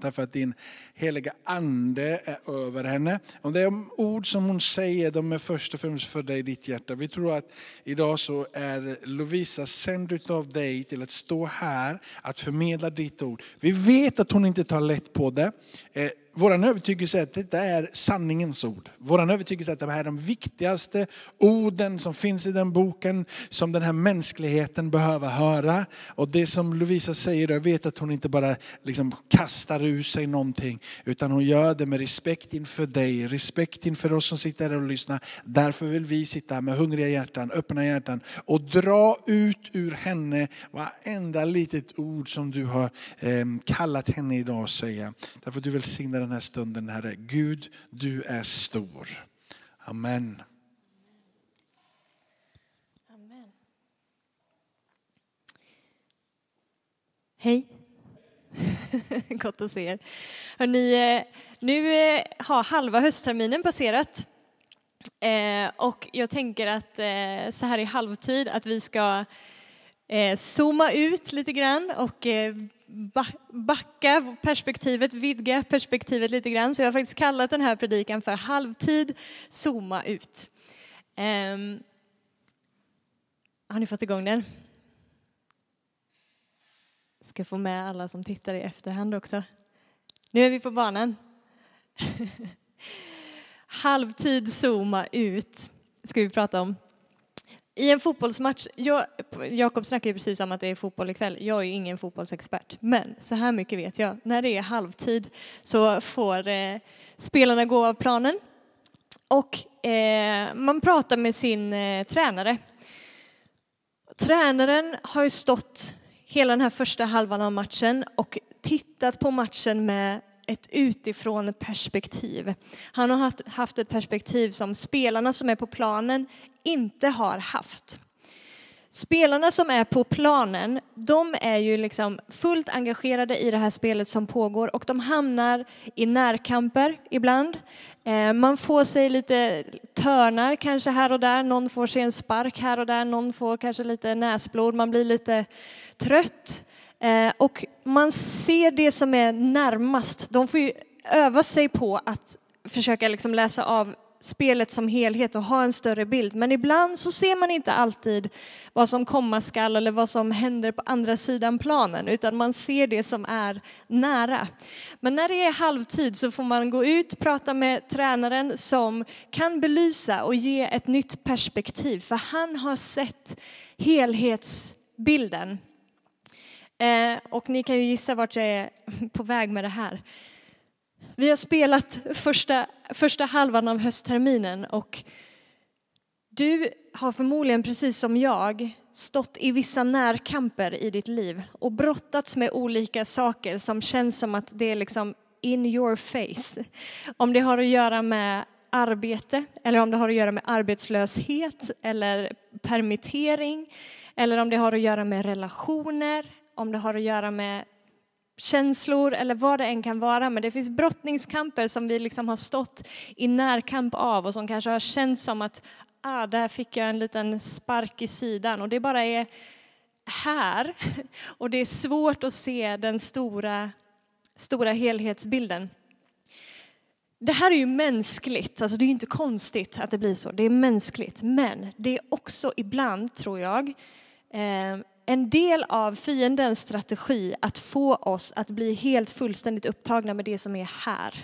Därför att din heliga ande är över henne. Och de ord som hon säger, de är först och främst för dig i ditt hjärta. Vi tror att idag så är Lovisa sänd av dig till att stå här, att förmedla ditt ord. Vi vet att hon inte tar lätt på det. Eh, vår övertygelse är att detta är sanningens ord. Vår övertygelse är att det här är de viktigaste orden som finns i den boken, som den här mänskligheten behöver höra. Och det som Lovisa säger, jag vet att hon inte bara liksom kastar ur sig någonting, utan hon gör det med respekt inför dig, respekt inför oss som sitter här och lyssnar. Därför vill vi sitta med hungriga hjärtan, öppna hjärtan och dra ut ur henne varenda litet ord som du har ehm, kallat henne idag att säga. Därför att du välsignar den den här stunden Herre. Gud, du är stor. Amen. Amen. Hej. Gott att se er. Hörrni, eh, nu eh, har halva höstterminen passerat. Eh, och jag tänker att så här i halvtid att vi ska zooma ut lite grann och backa perspektivet, vidga perspektivet lite grann. Så jag har faktiskt kallat den här predikan för halvtid, zooma ut. Um, har ni fått igång den? Ska få med alla som tittar i efterhand också. Nu är vi på banan. halvtid, zooma ut ska vi prata om. I en fotbollsmatch, jag, Jakob snackade precis om att det är fotboll ikväll. Jag är ju ingen fotbollsexpert, men så här mycket vet jag. När det är halvtid så får eh, spelarna gå av planen och eh, man pratar med sin eh, tränare. Tränaren har ju stått hela den här första halvan av matchen och tittat på matchen med ett utifrån perspektiv. Han har haft ett perspektiv som spelarna som är på planen inte har haft. Spelarna som är på planen, de är ju liksom fullt engagerade i det här spelet som pågår och de hamnar i närkamper ibland. Eh, man får sig lite törnar kanske här och där, någon får sig en spark här och där, någon får kanske lite näsblod, man blir lite trött. Eh, och man ser det som är närmast. De får ju öva sig på att försöka liksom läsa av spelet som helhet och ha en större bild. Men ibland så ser man inte alltid vad som komma skall eller vad som händer på andra sidan planen, utan man ser det som är nära. Men när det är halvtid så får man gå ut, prata med tränaren som kan belysa och ge ett nytt perspektiv, för han har sett helhetsbilden. Eh, och ni kan ju gissa vart jag är på väg med det här. Vi har spelat första, första halvan av höstterminen och du har förmodligen precis som jag stått i vissa närkamper i ditt liv och brottats med olika saker som känns som att det är liksom in your face. Om det har att göra med arbete eller om det har att göra med arbetslöshet eller permittering eller om det har att göra med relationer om det har att göra med känslor eller vad det än kan vara. Men det finns brottningskamper som vi liksom har stått i närkamp av och som kanske har känts som att ah, där fick jag en liten spark i sidan och det bara är här. Och det är svårt att se den stora, stora helhetsbilden. Det här är ju mänskligt, alltså det är inte konstigt att det blir så. Det är mänskligt, men det är också ibland, tror jag, eh, en del av fiendens strategi att få oss att bli helt fullständigt upptagna med det som är här.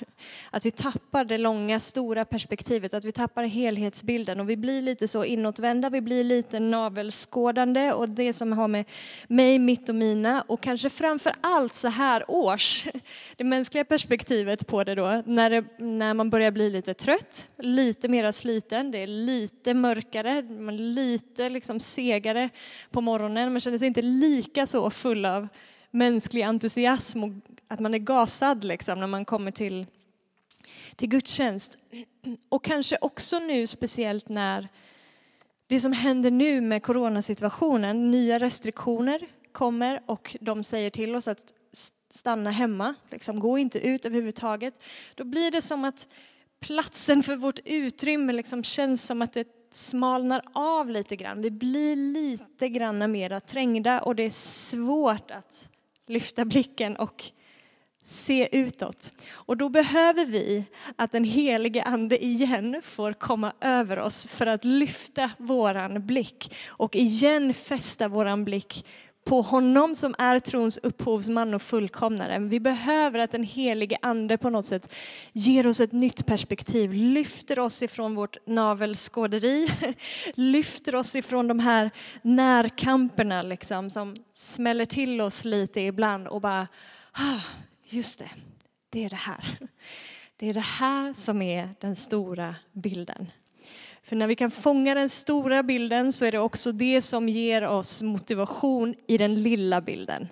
Att vi tappar det långa, stora perspektivet, att vi tappar helhetsbilden. Och vi blir lite så inåtvända, vi blir lite navelskådande. Och det som har med mig, mitt och mina och kanske framför allt så här års, det mänskliga perspektivet på det då, när, det, när man börjar bli lite trött, lite mera sliten, det är lite mörkare, man lite liksom segare på morgonen, man känner sig inte lika så full av mänsklig entusiasm och att man är gasad liksom när man kommer till, till gudstjänst. Och kanske också nu speciellt när det som händer nu med coronasituationen, nya restriktioner kommer och de säger till oss att stanna hemma, liksom, gå inte ut överhuvudtaget. Då blir det som att platsen för vårt utrymme liksom känns som att det smalnar av lite grann. Vi blir lite grann mera trängda och det är svårt att lyfta blicken och se utåt. Och då behöver vi att den helige ande igen får komma över oss för att lyfta våran blick och igen fästa våran blick på honom som är trons upphovsman och fullkomnare. Vi behöver att den helige ande på något sätt ger oss ett nytt perspektiv, lyfter oss ifrån vårt navelskåderi, lyfter oss ifrån de här närkamperna liksom, som smäller till oss lite ibland och bara, ah, just det, det är det här. Det är det här som är den stora bilden. För när vi kan fånga den stora bilden så är det också det som ger oss motivation i den lilla bilden.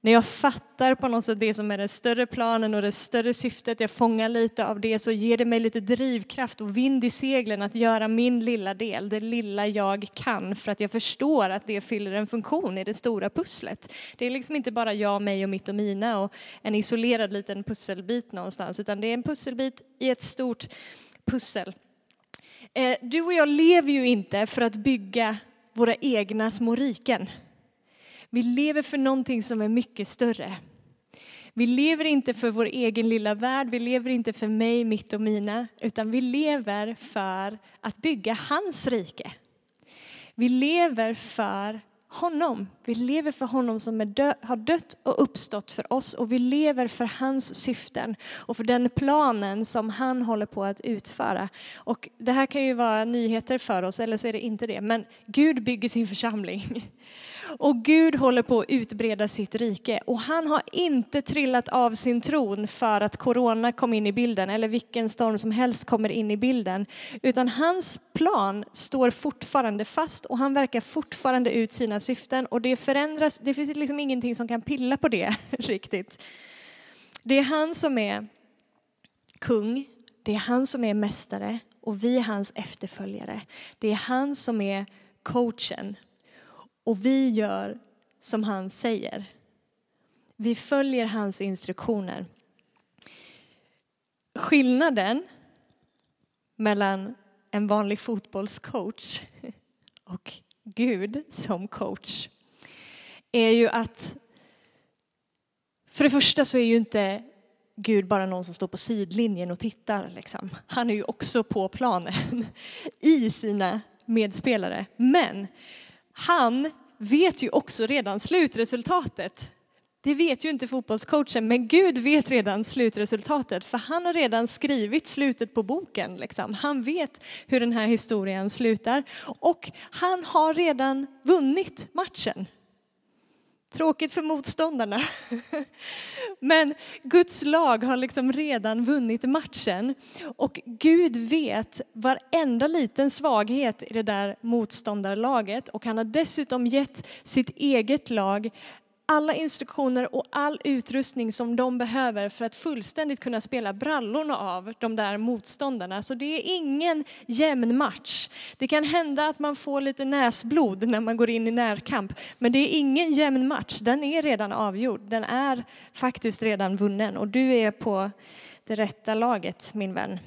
När jag fattar på något sätt det som är den större planen och det större syftet, jag fångar lite av det, så ger det mig lite drivkraft och vind i seglen att göra min lilla del, det lilla jag kan, för att jag förstår att det fyller en funktion i det stora pusslet. Det är liksom inte bara jag, mig och mitt och mina och en isolerad liten pusselbit någonstans, utan det är en pusselbit i ett stort pussel. Eh, du och jag lever ju inte för att bygga våra egna små riken. Vi lever för någonting som är mycket större. Vi lever inte för vår egen lilla värld, vi lever inte för mig, mitt och mina, utan vi lever för att bygga hans rike. Vi lever för honom. Vi lever för honom som dö har dött och uppstått för oss och vi lever för hans syften och för den planen som han håller på att utföra. Och det här kan ju vara nyheter för oss eller så är det inte det. Men Gud bygger sin församling. Och Gud håller på att utbreda sitt rike. Och han har inte trillat av sin tron för att corona kom in i bilden eller vilken storm som helst kommer in i bilden. Utan hans plan står fortfarande fast och han verkar fortfarande ut sina syften. Och det förändras, det finns liksom ingenting som kan pilla på det riktigt. Det är han som är kung, det är han som är mästare och vi är hans efterföljare. Det är han som är coachen och vi gör som han säger. Vi följer hans instruktioner. Skillnaden mellan en vanlig fotbollscoach och Gud som coach är ju att för det första så är ju inte Gud bara någon som står på sidlinjen och tittar. Liksom. Han är ju också på planen i sina medspelare. Men han vet ju också redan slutresultatet. Det vet ju inte fotbollscoachen, men Gud vet redan slutresultatet, för han har redan skrivit slutet på boken. Liksom. Han vet hur den här historien slutar och han har redan vunnit matchen. Tråkigt för motståndarna. Men Guds lag har liksom redan vunnit matchen. Och Gud vet varenda liten svaghet i det där motståndarlaget. Och han har dessutom gett sitt eget lag alla instruktioner och all utrustning som de behöver för att fullständigt kunna spela brallorna av de där motståndarna. Så det är ingen jämn match. Det kan hända att man får lite näsblod när man går in i närkamp, men det är ingen jämn match. Den är redan avgjord. Den är faktiskt redan vunnen och du är på det rätta laget, min vän.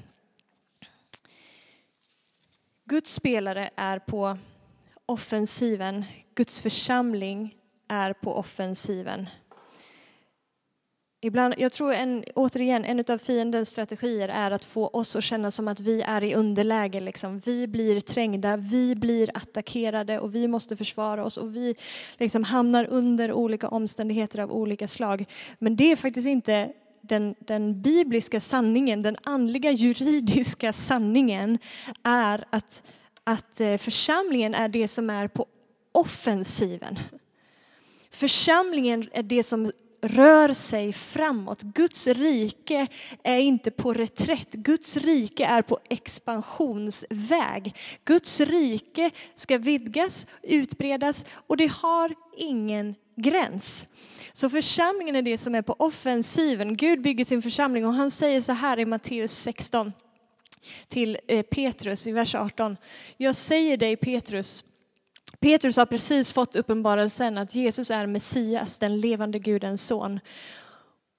Guds spelare är på offensiven. Guds församling är på offensiven. Ibland, jag tror en, återigen, en av fiendens strategier är att få oss att känna som att vi är i underläge. Liksom. Vi blir trängda, vi blir attackerade och vi måste försvara oss och vi liksom hamnar under olika omständigheter av olika slag. Men det är faktiskt inte den, den bibliska sanningen, den andliga juridiska sanningen är att, att eh, församlingen är det som är på offensiven. Församlingen är det som rör sig framåt. Guds rike är inte på reträtt. Guds rike är på expansionsväg. Guds rike ska vidgas, utbredas och det har ingen gräns. Så församlingen är det som är på offensiven. Gud bygger sin församling och han säger så här i Matteus 16 till eh, Petrus i vers 18. Jag säger dig Petrus, Petrus har precis fått uppenbarelsen att Jesus är Messias, den levande Gudens son.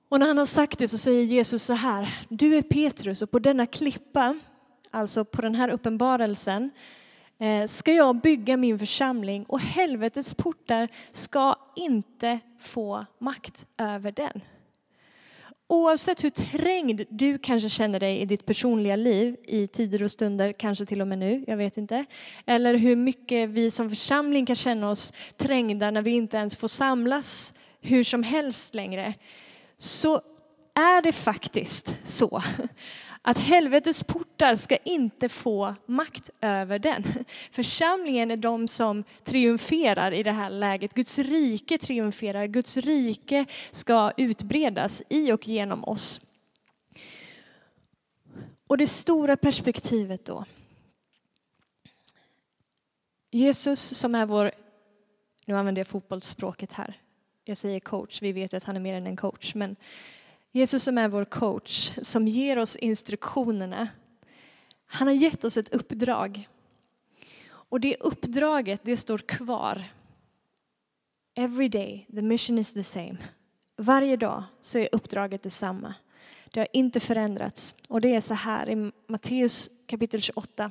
Och när han har sagt det så säger Jesus så här, du är Petrus och på denna klippa, alltså på den här uppenbarelsen, eh, ska jag bygga min församling och helvetets portar ska inte få makt över den. Oavsett hur trängd du kanske känner dig i ditt personliga liv i tider och stunder, kanske till och med nu, jag vet inte. Eller hur mycket vi som församling kan känna oss trängda när vi inte ens får samlas hur som helst längre. Så är det faktiskt så att helvetets portar ska inte få makt över den. Församlingen är de som triumferar i det här läget. Guds rike triumferar. Guds rike ska utbredas i och genom oss. Och det stora perspektivet då. Jesus som är vår, nu använder jag fotbollsspråket här. Jag säger coach, vi vet att han är mer än en coach. Men Jesus som är vår coach, som ger oss instruktionerna. Han har gett oss ett uppdrag. Och det uppdraget, det står kvar. Every day, the mission is the same. Varje dag så är uppdraget detsamma. Det har inte förändrats. Och det är så här i Matteus kapitel 28.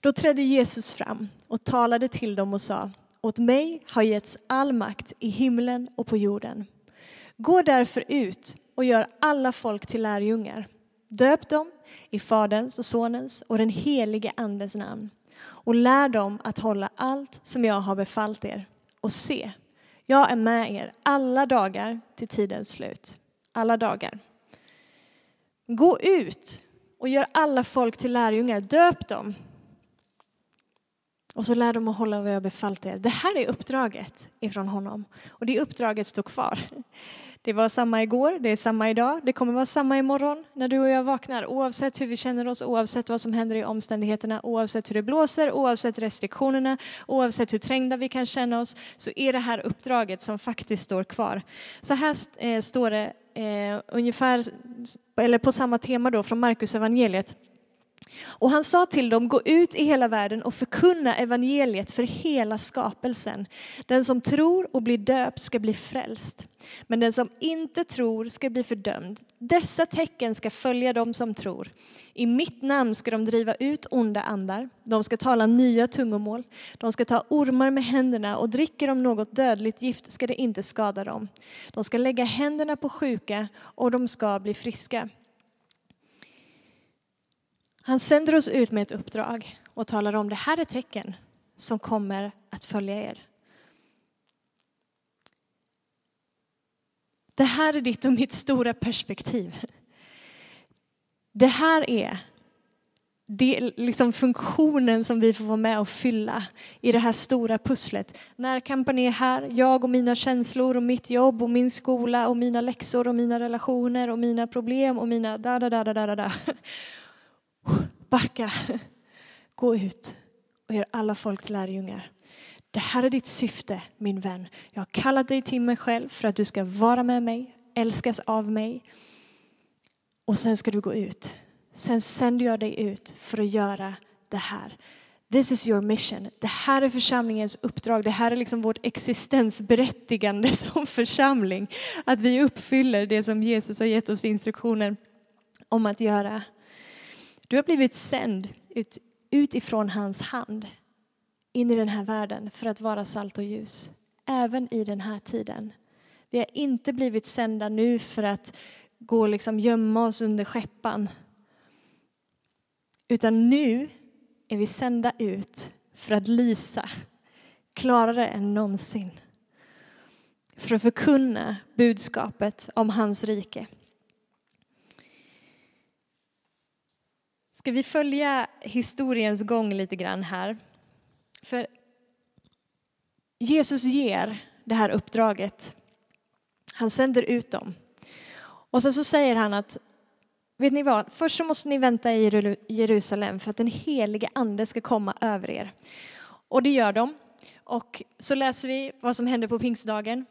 Då trädde Jesus fram och talade till dem och sa, åt mig har getts all makt i himlen och på jorden. Gå därför ut och gör alla folk till lärjungar. Döp dem i Faderns och Sonens och den helige Andens namn och lär dem att hålla allt som jag har befallt er. Och se, jag är med er alla dagar till tidens slut. Alla dagar. Gå ut och gör alla folk till lärjungar. Döp dem. Och så lär dem att hålla vad jag befallt er. Det här är uppdraget ifrån honom. Och det uppdraget står kvar. Det var samma igår, det är samma idag, det kommer vara samma imorgon när du och jag vaknar. Oavsett hur vi känner oss, oavsett vad som händer i omständigheterna, oavsett hur det blåser, oavsett restriktionerna, oavsett hur trängda vi kan känna oss, så är det här uppdraget som faktiskt står kvar. Så här eh, står det eh, ungefär, eller på samma tema då från Markus evangeliet. Och han sa till dem, gå ut i hela världen och förkunna evangeliet för hela skapelsen. Den som tror och blir döpt ska bli frälst, men den som inte tror ska bli fördömd. Dessa tecken ska följa dem som tror. I mitt namn ska de driva ut onda andar, de ska tala nya tungomål, de ska ta ormar med händerna och dricker de något dödligt gift ska det inte skada dem. De ska lägga händerna på sjuka och de ska bli friska. Han sänder oss ut med ett uppdrag och talar om det här är tecken som kommer att följa er. Det här är ditt och mitt stora perspektiv. Det här är det, liksom funktionen som vi får vara med och fylla i det här stora pusslet. Närkampen är här, jag och mina känslor och mitt jobb och min skola och mina läxor och mina relationer och mina problem och mina da da da da da da. Backa, gå ut och gör alla folk till lärjungar. Det här är ditt syfte min vän. Jag har kallat dig till mig själv för att du ska vara med mig, älskas av mig. Och sen ska du gå ut. Sen sänder jag dig ut för att göra det här. This is your mission. Det här är församlingens uppdrag. Det här är liksom vårt existensberättigande som församling. Att vi uppfyller det som Jesus har gett oss instruktioner om att göra. Du har blivit sänd ut, utifrån hans hand in i den här världen för att vara salt och ljus, även i den här tiden. Vi har inte blivit sända nu för att gå och liksom gömma oss under skeppan. Utan nu är vi sända ut för att lysa klarare än någonsin. För att förkunna budskapet om hans rike. Ska vi följa historiens gång lite grann här? För Jesus ger det här uppdraget. Han sänder ut dem. Och sen så säger han att, vet ni vad, först så måste ni vänta i Jerusalem för att den helige ande ska komma över er. Och det gör de. Och så läser vi vad som händer på pingstdagen.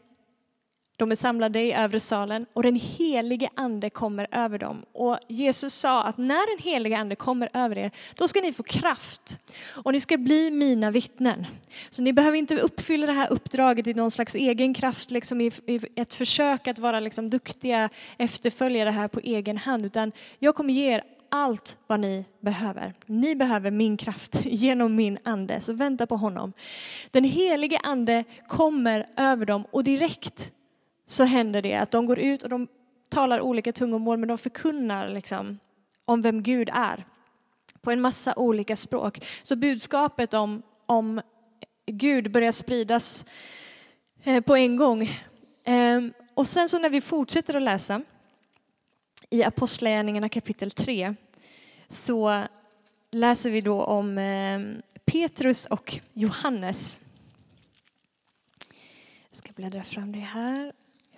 De är samlade i övre salen och den helige ande kommer över dem. Och Jesus sa att när den helige ande kommer över er, då ska ni få kraft och ni ska bli mina vittnen. Så ni behöver inte uppfylla det här uppdraget i någon slags egen kraft, liksom i, ett försök att vara liksom duktiga efterföljare här på egen hand, utan jag kommer ge er allt vad ni behöver. Ni behöver min kraft genom min ande, så vänta på honom. Den helige ande kommer över dem och direkt så händer det att de går ut och de talar olika tungomål men de förkunnar liksom om vem Gud är på en massa olika språk. Så budskapet om, om Gud börjar spridas eh, på en gång. Ehm, och sen så när vi fortsätter att läsa i Apostlagärningarna kapitel 3 så läser vi då om ehm, Petrus och Johannes. Jag ska bläddra fram det här.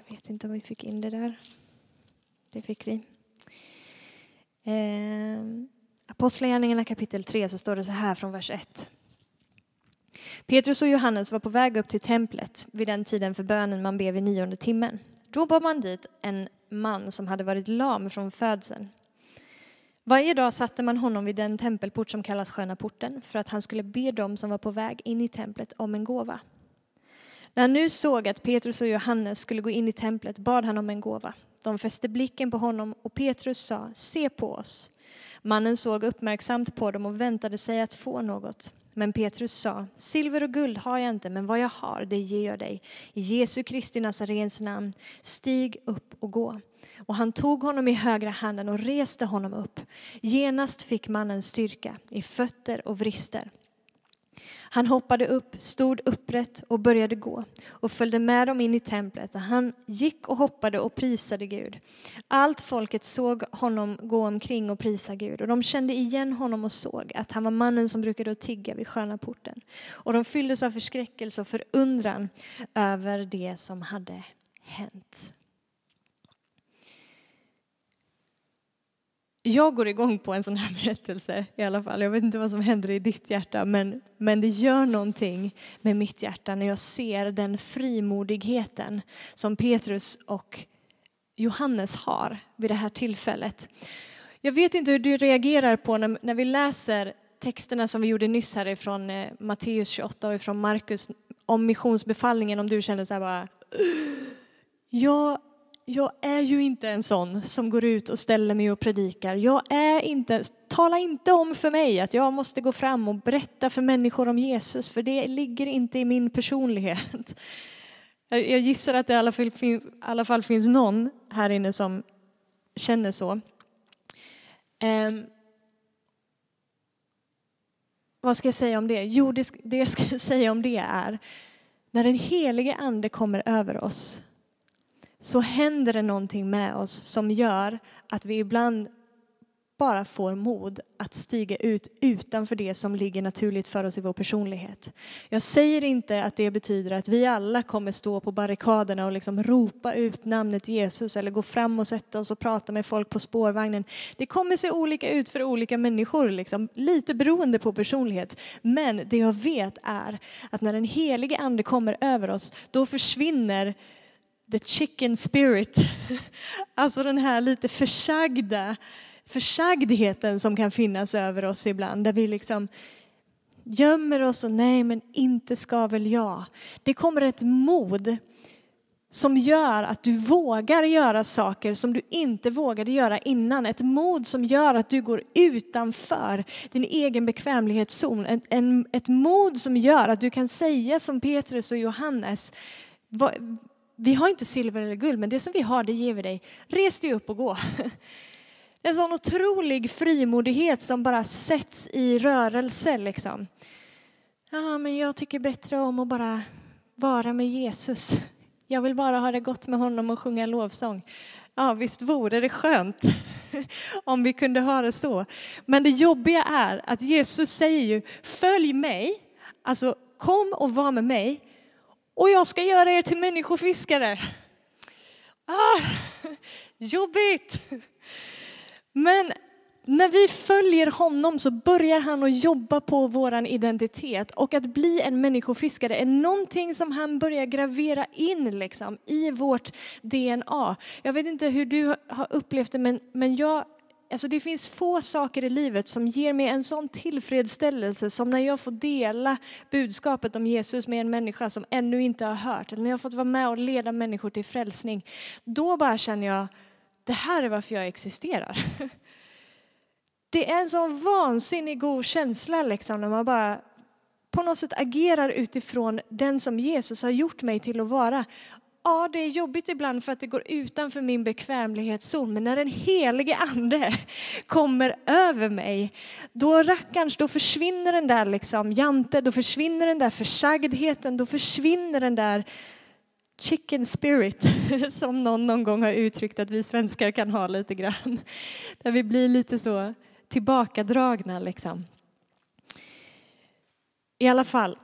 Jag vet inte om vi fick in det där. Det fick vi. Eh, Apostlagärningarna kapitel 3 så står det så här från vers 1. Petrus och Johannes var på väg upp till templet vid den tiden för bönen man ber vid nionde timmen. Då bar man dit en man som hade varit lam från födseln. Varje dag satte man honom vid den tempelport som kallas Sköna porten för att han skulle be dem som var på väg in i templet om en gåva. När han nu såg att Petrus och Johannes skulle gå in i templet bad han om en gåva. De fäste blicken på honom och Petrus sa, se på oss. Mannen såg uppmärksamt på dem och väntade sig att få något. Men Petrus sa, silver och guld har jag inte, men vad jag har, det ger jag dig. I Jesu Kristi Nazarens namn, stig upp och gå. Och han tog honom i högra handen och reste honom upp. Genast fick mannen styrka i fötter och vrister. Han hoppade upp, stod upprätt och började gå och följde med dem in i templet. Och han gick och hoppade och prisade Gud. Allt folket såg honom gå omkring och prisa Gud och de kände igen honom och såg att han var mannen som brukade tigga vid sköna porten. Och de fylldes av förskräckelse och förundran över det som hade hänt. Jag går igång på en sån här berättelse i alla fall. Jag vet inte vad som händer i ditt hjärta, men, men det gör någonting med mitt hjärta när jag ser den frimodigheten som Petrus och Johannes har vid det här tillfället. Jag vet inte hur du reagerar på när, när vi läser texterna som vi gjorde nyss härifrån eh, Matteus 28 och ifrån Markus om missionsbefallningen, om du känner så här bara jag jag är ju inte en sån som går ut och ställer mig och predikar. Jag är inte, tala inte om för mig att jag måste gå fram och berätta för människor om Jesus, för det ligger inte i min personlighet. Jag gissar att det i alla fall, i alla fall finns någon här inne som känner så. Um, vad ska jag säga om det? Jo, det, det jag ska säga om det är när den helige ande kommer över oss så händer det någonting med oss som gör att vi ibland bara får mod att stiga ut utanför det som ligger naturligt för oss i vår personlighet. Jag säger inte att det betyder att vi alla kommer stå på barrikaderna och liksom ropa ut namnet Jesus eller gå fram och sätta oss och prata med folk på spårvagnen. Det kommer se olika ut för olika människor, liksom, lite beroende på personlighet. Men det jag vet är att när den helige ande kommer över oss, då försvinner the chicken spirit. Alltså den här lite försagda, försagdheten som kan finnas över oss ibland. Där vi liksom gömmer oss och nej men inte ska väl jag. Det kommer ett mod som gör att du vågar göra saker som du inte vågade göra innan. Ett mod som gör att du går utanför din egen bekvämlighetszon. Ett, en, ett mod som gör att du kan säga som Petrus och Johannes, vi har inte silver eller guld, men det som vi har det ger vi dig. Res dig upp och gå. En sån otrolig frimodighet som bara sätts i rörelse liksom. Ja, men jag tycker bättre om att bara vara med Jesus. Jag vill bara ha det gott med honom och sjunga lovsång. Ja, visst vore det skönt om vi kunde ha det så. Men det jobbiga är att Jesus säger ju, följ mig, alltså kom och var med mig och jag ska göra er till människofiskare. Ah, jobbigt! Men när vi följer honom så börjar han att jobba på vår identitet och att bli en människofiskare är någonting som han börjar gravera in liksom, i vårt DNA. Jag vet inte hur du har upplevt det men, men jag Alltså det finns få saker i livet som ger mig en sån tillfredsställelse som när jag får dela budskapet om Jesus med en människa som ännu inte har hört. Eller när jag har fått vara med och leda människor till frälsning. Då bara känner jag, det här är varför jag existerar. Det är en sån vansinnig god känsla liksom när man bara på något sätt agerar utifrån den som Jesus har gjort mig till att vara. Ja, det är jobbigt ibland för att det går utanför min bekvämlighetszon, men när den helige ande kommer över mig, då rackarns, då försvinner den där liksom jante, då försvinner den där försagdheten, då försvinner den där chicken spirit som någon någon gång har uttryckt att vi svenskar kan ha lite grann. Där vi blir lite så tillbakadragna liksom. I alla fall,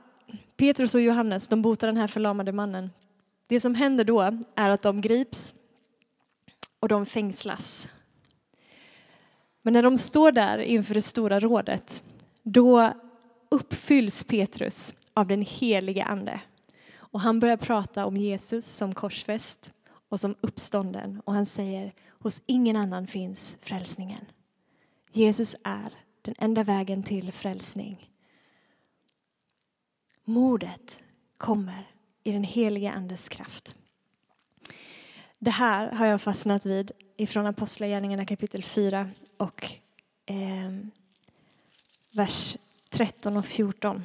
Petrus och Johannes, de botar den här förlamade mannen. Det som händer då är att de grips och de fängslas. Men när de står där inför det stora rådet, då uppfylls Petrus av den helige ande. Och han börjar prata om Jesus som korsfäst och som uppstånden. Och han säger, hos ingen annan finns frälsningen. Jesus är den enda vägen till frälsning. Modet kommer i den heliga Andes kraft. Det här har jag fastnat vid ifrån Apostlagärningarna kapitel 4 och eh, vers 13 och 14.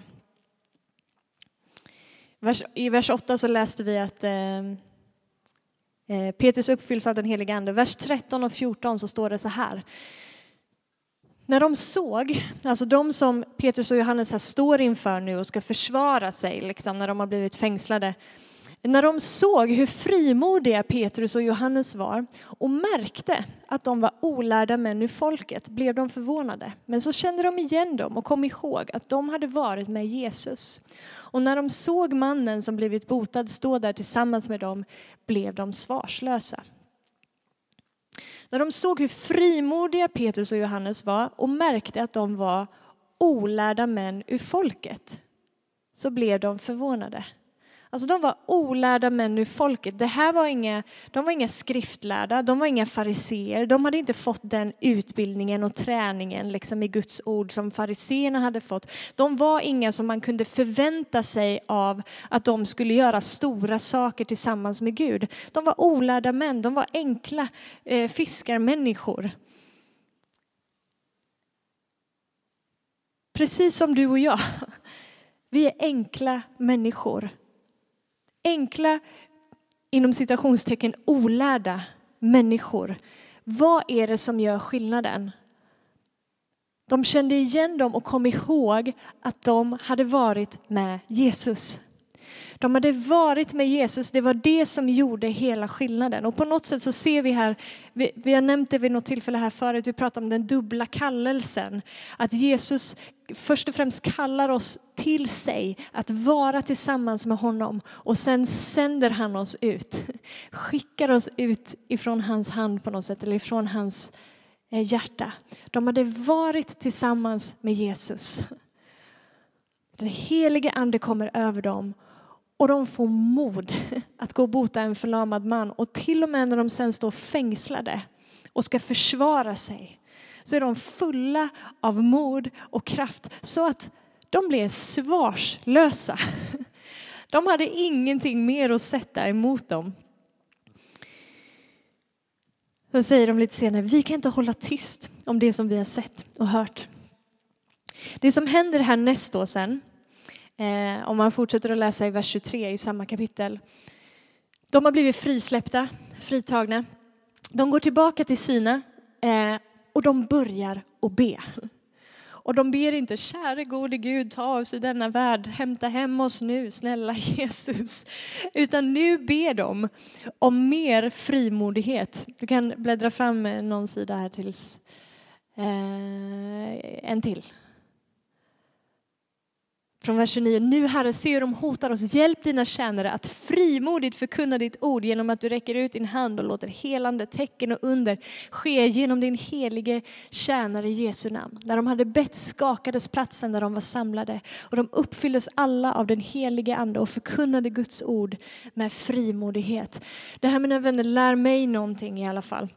I vers 8 så läste vi att eh, eh Petrus uppfylls av den heliga Ande. Vers 13 och 14 så står det så här. När de såg, alltså de som Petrus och Johannes här står inför nu och ska försvara sig, liksom, när de har blivit fängslade. När de såg hur frimodiga Petrus och Johannes var och märkte att de var olärda män ur folket blev de förvånade. Men så kände de igen dem och kom ihåg att de hade varit med Jesus. Och när de såg mannen som blivit botad stå där tillsammans med dem blev de svarslösa. När de såg hur frimodiga Petrus och Johannes var och märkte att de var olärda män ur folket så blev de förvånade. Alltså de var olärda män ur folket. Det här var inga, de var inga skriftlärda, de var inga fariseer. De hade inte fått den utbildningen och träningen liksom i Guds ord som fariseerna hade fått. De var inga som man kunde förvänta sig av att de skulle göra stora saker tillsammans med Gud. De var olärda män, de var enkla eh, fiskarmänniskor. Precis som du och jag. Vi är enkla människor enkla, inom citationstecken olärda människor. Vad är det som gör skillnaden? De kände igen dem och kom ihåg att de hade varit med Jesus. De hade varit med Jesus, det var det som gjorde hela skillnaden. Och på något sätt så ser vi här, vi, vi har nämnt det vid något tillfälle här förut, vi pratar om den dubbla kallelsen. Att Jesus först och främst kallar oss till sig att vara tillsammans med honom och sen sänder han oss ut. Skickar oss ut ifrån hans hand på något sätt eller ifrån hans eh, hjärta. De hade varit tillsammans med Jesus. Den helige ande kommer över dem och de får mod att gå och bota en förlamad man. Och till och med när de sen står fängslade och ska försvara sig så är de fulla av mod och kraft så att de blev svarslösa. De hade ingenting mer att sätta emot dem. Sen säger de lite senare, vi kan inte hålla tyst om det som vi har sett och hört. Det som händer härnäst då sen, eh, om man fortsätter att läsa i vers 23 i samma kapitel. De har blivit frisläppta, fritagna. De går tillbaka till Sina eh, och de börjar att be. Och de ber inte, käre gode Gud, ta oss i denna värld, hämta hem oss nu, snälla Jesus. Utan nu ber de om mer frimodighet. Du kan bläddra fram någon sida här tills, eh, en till. Från vers 29. Nu Herre, se hur de hotar oss. Hjälp dina tjänare att frimodigt förkunna ditt ord genom att du räcker ut din hand och låter helande tecken och under ske genom din helige tjänare i Jesu namn. När de hade bett skakades platsen där de var samlade och de uppfylldes alla av den helige ande och förkunnade Guds ord med frimodighet. Det här mina vänner lär mig någonting i alla fall.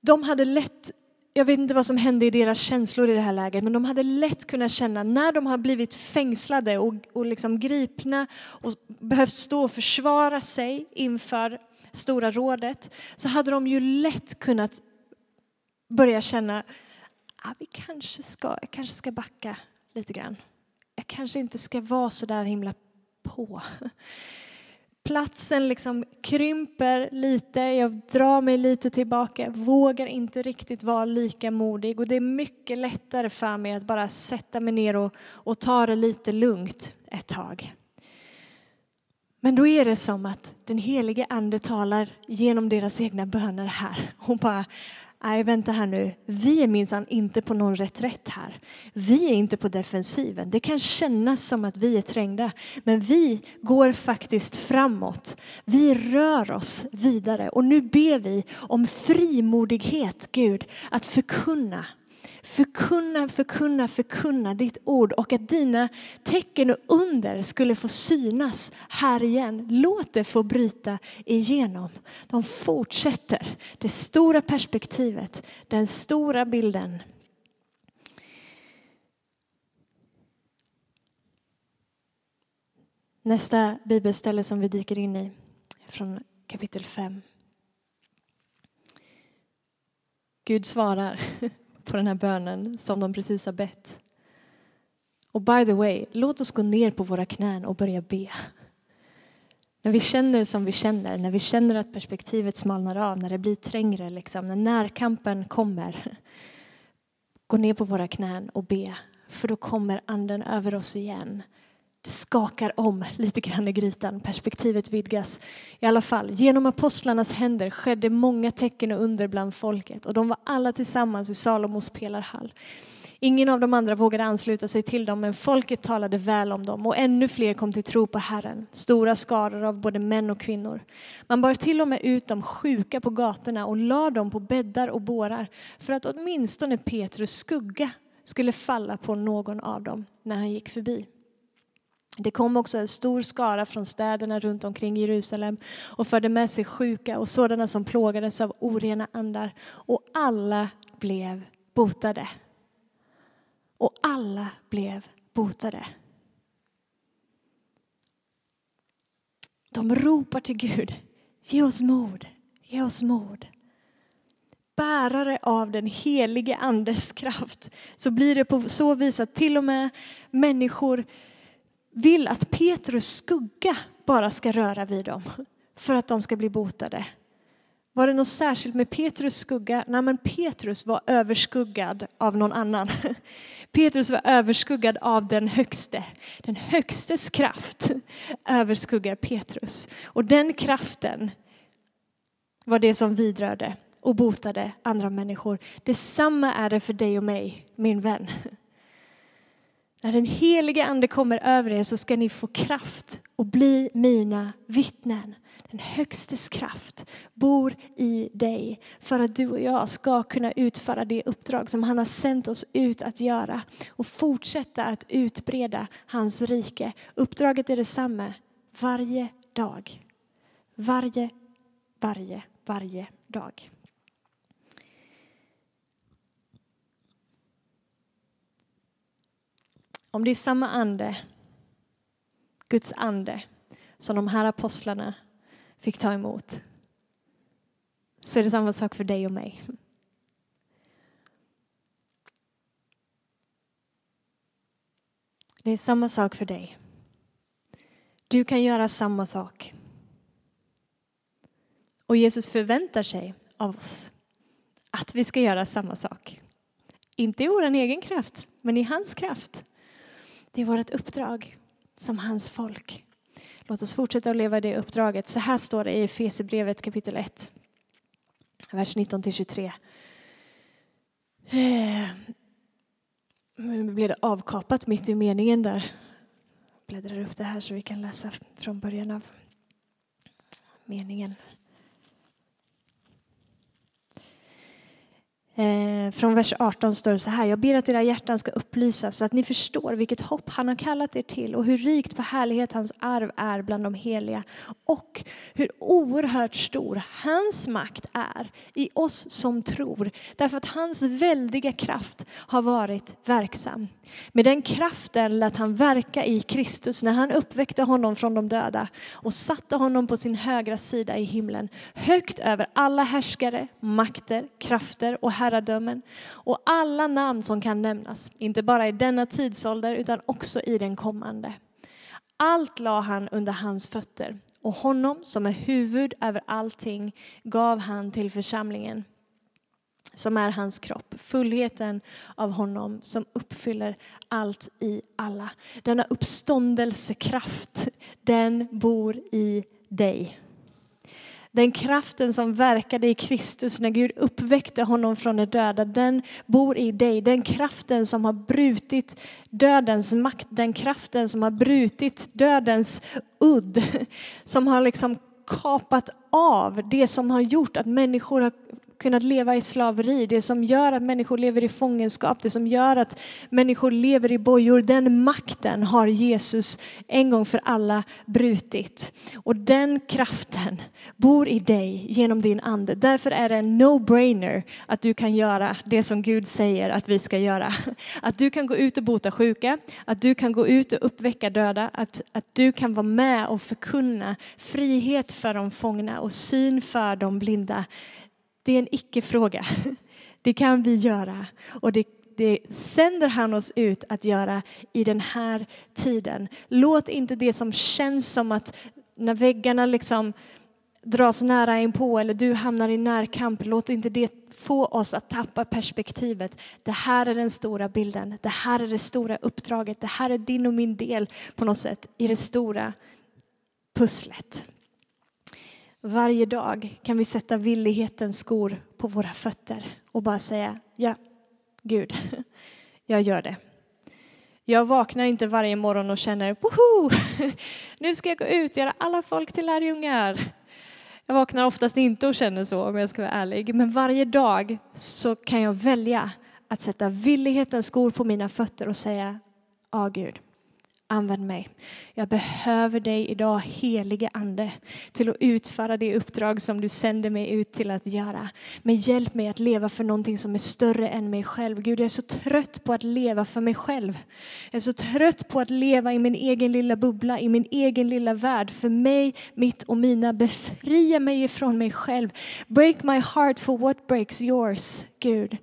De hade lätt jag vet inte vad som hände i deras känslor i det här läget, men de hade lätt kunnat känna när de har blivit fängslade och, och liksom gripna och behövt stå och försvara sig inför Stora rådet, så hade de ju lätt kunnat börja känna, ah, vi kanske ska, jag kanske ska backa lite grann. Jag kanske inte ska vara så där himla på. Platsen liksom krymper lite, jag drar mig lite tillbaka, vågar inte riktigt vara lika modig och det är mycket lättare för mig att bara sätta mig ner och, och ta det lite lugnt ett tag. Men då är det som att den helige ande talar genom deras egna böner här hon bara Nej, vänta här nu. Vi är minsann inte på någon reträtt här. Vi är inte på defensiven. Det kan kännas som att vi är trängda, men vi går faktiskt framåt. Vi rör oss vidare och nu ber vi om frimodighet, Gud, att förkunna förkunna, förkunna, förkunna ditt ord och att dina tecken och under skulle få synas här igen. Låt det få bryta igenom. De fortsätter det stora perspektivet, den stora bilden. Nästa bibelställe som vi dyker in i från kapitel 5. Gud svarar på den här bönen som de precis har bett. Och by the way, låt oss gå ner på våra knän och börja be. När vi känner som vi känner, när vi känner att perspektivet smalnar av, när det blir trängre, liksom, när närkampen kommer. Gå ner på våra knän och be, för då kommer anden över oss igen det skakar om lite grann i grytan, perspektivet vidgas. I alla fall, genom apostlarnas händer skedde många tecken och under bland folket och de var alla tillsammans i Salomos pelarhall. Ingen av de andra vågade ansluta sig till dem, men folket talade väl om dem och ännu fler kom till tro på Herren. Stora skaror av både män och kvinnor. Man bar till och med ut de sjuka på gatorna och lade dem på bäddar och bårar för att åtminstone Petrus skugga skulle falla på någon av dem när han gick förbi. Det kom också en stor skara från städerna runt omkring Jerusalem och förde med sig sjuka och sådana som plågades av orena andar. Och alla blev botade. Och alla blev botade. De ropar till Gud, ge oss mod, ge oss mod. Bärare av den helige andes kraft så blir det på så vis att till och med människor vill att Petrus skugga bara ska röra vid dem för att de ska bli botade. Var det något särskilt med Petrus skugga? Nej, men Petrus var överskuggad av någon annan. Petrus var överskuggad av den högste. Den högstes kraft överskuggar Petrus. Och den kraften var det som vidrörde och botade andra människor. Detsamma är det för dig och mig, min vän. När den helige ande kommer över er så ska ni få kraft och bli mina vittnen. Den högstes kraft bor i dig för att du och jag ska kunna utföra det uppdrag som han har sänt oss ut att göra och fortsätta att utbreda hans rike. Uppdraget är detsamma varje dag. Varje, varje, varje dag. Om det är samma ande, Guds ande, som de här apostlarna fick ta emot, så är det samma sak för dig och mig. Det är samma sak för dig. Du kan göra samma sak. Och Jesus förväntar sig av oss att vi ska göra samma sak. Inte i vår egen kraft, men i hans kraft. Det är vårt uppdrag som hans folk. Låt oss fortsätta att leva det uppdraget. Så här står det i Efesierbrevet kapitel 1, vers 19-23. Eh, nu blev det avkapat mitt i meningen där. Jag bläddrar upp det här så vi kan läsa från början av meningen. Eh, från vers 18 står det så här, jag ber att era hjärtan ska upplysas så att ni förstår vilket hopp han har kallat er till och hur rikt på härlighet hans arv är bland de heliga och hur oerhört stor hans makt är i oss som tror därför att hans väldiga kraft har varit verksam. Med den kraften lät han verka i Kristus när han uppväckte honom från de döda och satte honom på sin högra sida i himlen, högt över alla härskare, makter, krafter och herradömen och alla namn som kan nämnas, inte bara i denna tidsålder utan också i den kommande. Allt la han under hans fötter och honom som är huvud över allting gav han till församlingen som är hans kropp, fullheten av honom som uppfyller allt i alla. Denna uppståndelsekraft, den bor i dig. Den kraften som verkade i Kristus när Gud uppväckte honom från de döda, den bor i dig. Den kraften som har brutit dödens makt, den kraften som har brutit dödens udd, som har liksom kapat av det som har gjort att människor har kunnat leva i slaveri, det som gör att människor lever i fångenskap, det som gör att människor lever i bojor, den makten har Jesus en gång för alla brutit. Och den kraften bor i dig genom din ande. Därför är det en no-brainer att du kan göra det som Gud säger att vi ska göra. Att du kan gå ut och bota sjuka, att du kan gå ut och uppväcka döda, att, att du kan vara med och förkunna frihet för de fångna och syn för de blinda. Det är en icke-fråga. Det kan vi göra och det, det sänder han oss ut att göra i den här tiden. Låt inte det som känns som att när väggarna liksom dras nära in på eller du hamnar i närkamp, låt inte det få oss att tappa perspektivet. Det här är den stora bilden, det här är det stora uppdraget, det här är din och min del på något sätt i det stora pusslet. Varje dag kan vi sätta villighetens skor på våra fötter och bara säga ja, Gud, jag gör det. Jag vaknar inte varje morgon och känner woho, nu ska jag gå ut och göra alla folk till lärjungar. Jag vaknar oftast inte och känner så om jag ska vara ärlig. Men varje dag så kan jag välja att sätta villighetens skor på mina fötter och säga ja Gud, Använd mig. Jag behöver dig idag, helige ande, till att utföra det uppdrag som du sänder mig ut till att göra. Men hjälp mig att leva för någonting som är större än mig själv. Gud, jag är så trött på att leva för mig själv. Jag är så trött på att leva i min egen lilla bubbla, i min egen lilla värld. För mig, mitt och mina. Befria mig ifrån mig själv. Break my heart for what breaks yours, Gud.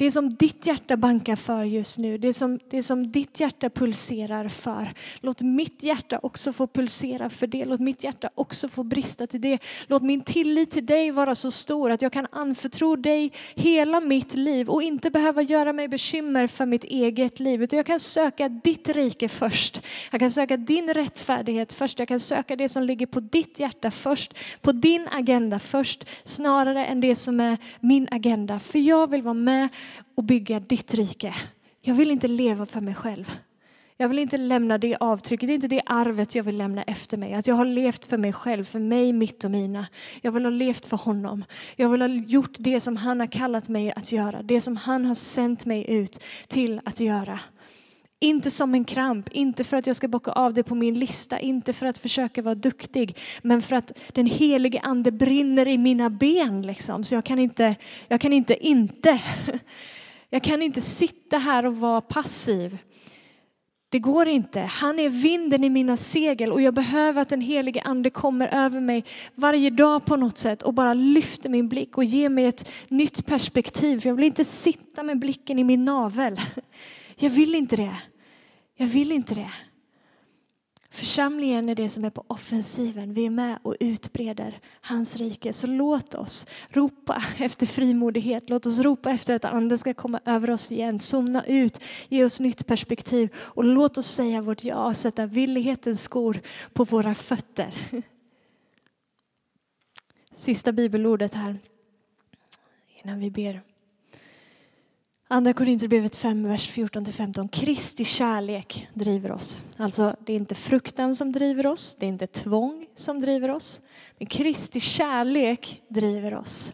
Det som ditt hjärta bankar för just nu, det som, det som ditt hjärta pulserar för. Låt mitt hjärta också få pulsera för det. Låt mitt hjärta också få brista till det. Låt min tillit till dig vara så stor att jag kan anförtro dig hela mitt liv och inte behöva göra mig bekymmer för mitt eget liv. Utan jag kan söka ditt rike först. Jag kan söka din rättfärdighet först. Jag kan söka det som ligger på ditt hjärta först. På din agenda först. Snarare än det som är min agenda. För jag vill vara med och bygga ditt rike. Jag vill inte leva för mig själv. Jag vill inte lämna det avtrycket, det är inte det arvet jag vill lämna efter mig. Att jag har levt för mig själv, för mig, mitt och mina. Jag vill ha levt för honom. Jag vill ha gjort det som han har kallat mig att göra. Det som han har sänt mig ut till att göra. Inte som en kramp, inte för att jag ska bocka av det på min lista, inte för att försöka vara duktig, men för att den helige ande brinner i mina ben liksom. Så jag kan inte, jag kan inte inte. Jag kan inte sitta här och vara passiv. Det går inte. Han är vinden i mina segel och jag behöver att den helige ande kommer över mig varje dag på något sätt och bara lyfter min blick och ger mig ett nytt perspektiv. För jag vill inte sitta med blicken i min navel. Jag vill inte det. Jag vill inte det. Församlingen är det som är på offensiven. Vi är med och utbreder hans rike. Så låt oss ropa efter frimodighet. Låt oss ropa efter att anden ska komma över oss igen. Somna ut, ge oss nytt perspektiv och låt oss säga vårt ja sätta villighetens skor på våra fötter. Sista bibelordet här innan vi ber. Andra Korinthierbrevet 5, vers 14-15. Kristi kärlek driver oss. Alltså det är inte fruktan som driver oss, det är inte tvång som driver oss. Men Kristi kärlek driver oss.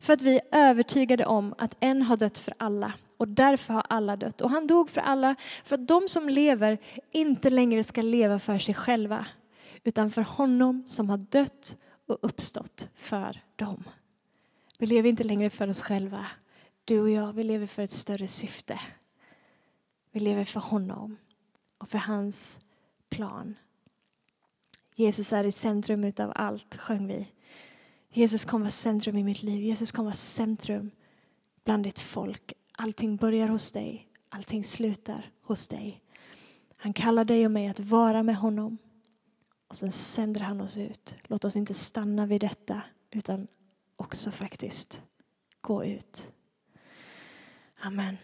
För att vi är övertygade om att en har dött för alla och därför har alla dött. Och han dog för alla för att de som lever inte längre ska leva för sig själva utan för honom som har dött och uppstått för dem. Vi lever inte längre för oss själva du och jag, vi lever för ett större syfte. Vi lever för honom och för hans plan. Jesus är i centrum utav allt, sjöng vi. Jesus kommer vara centrum i mitt liv. Jesus kommer vara centrum bland ditt folk. Allting börjar hos dig. Allting slutar hos dig. Han kallar dig och mig att vara med honom Och sen sänder han oss ut. Låt oss inte stanna vid detta utan också faktiskt gå ut. Amen.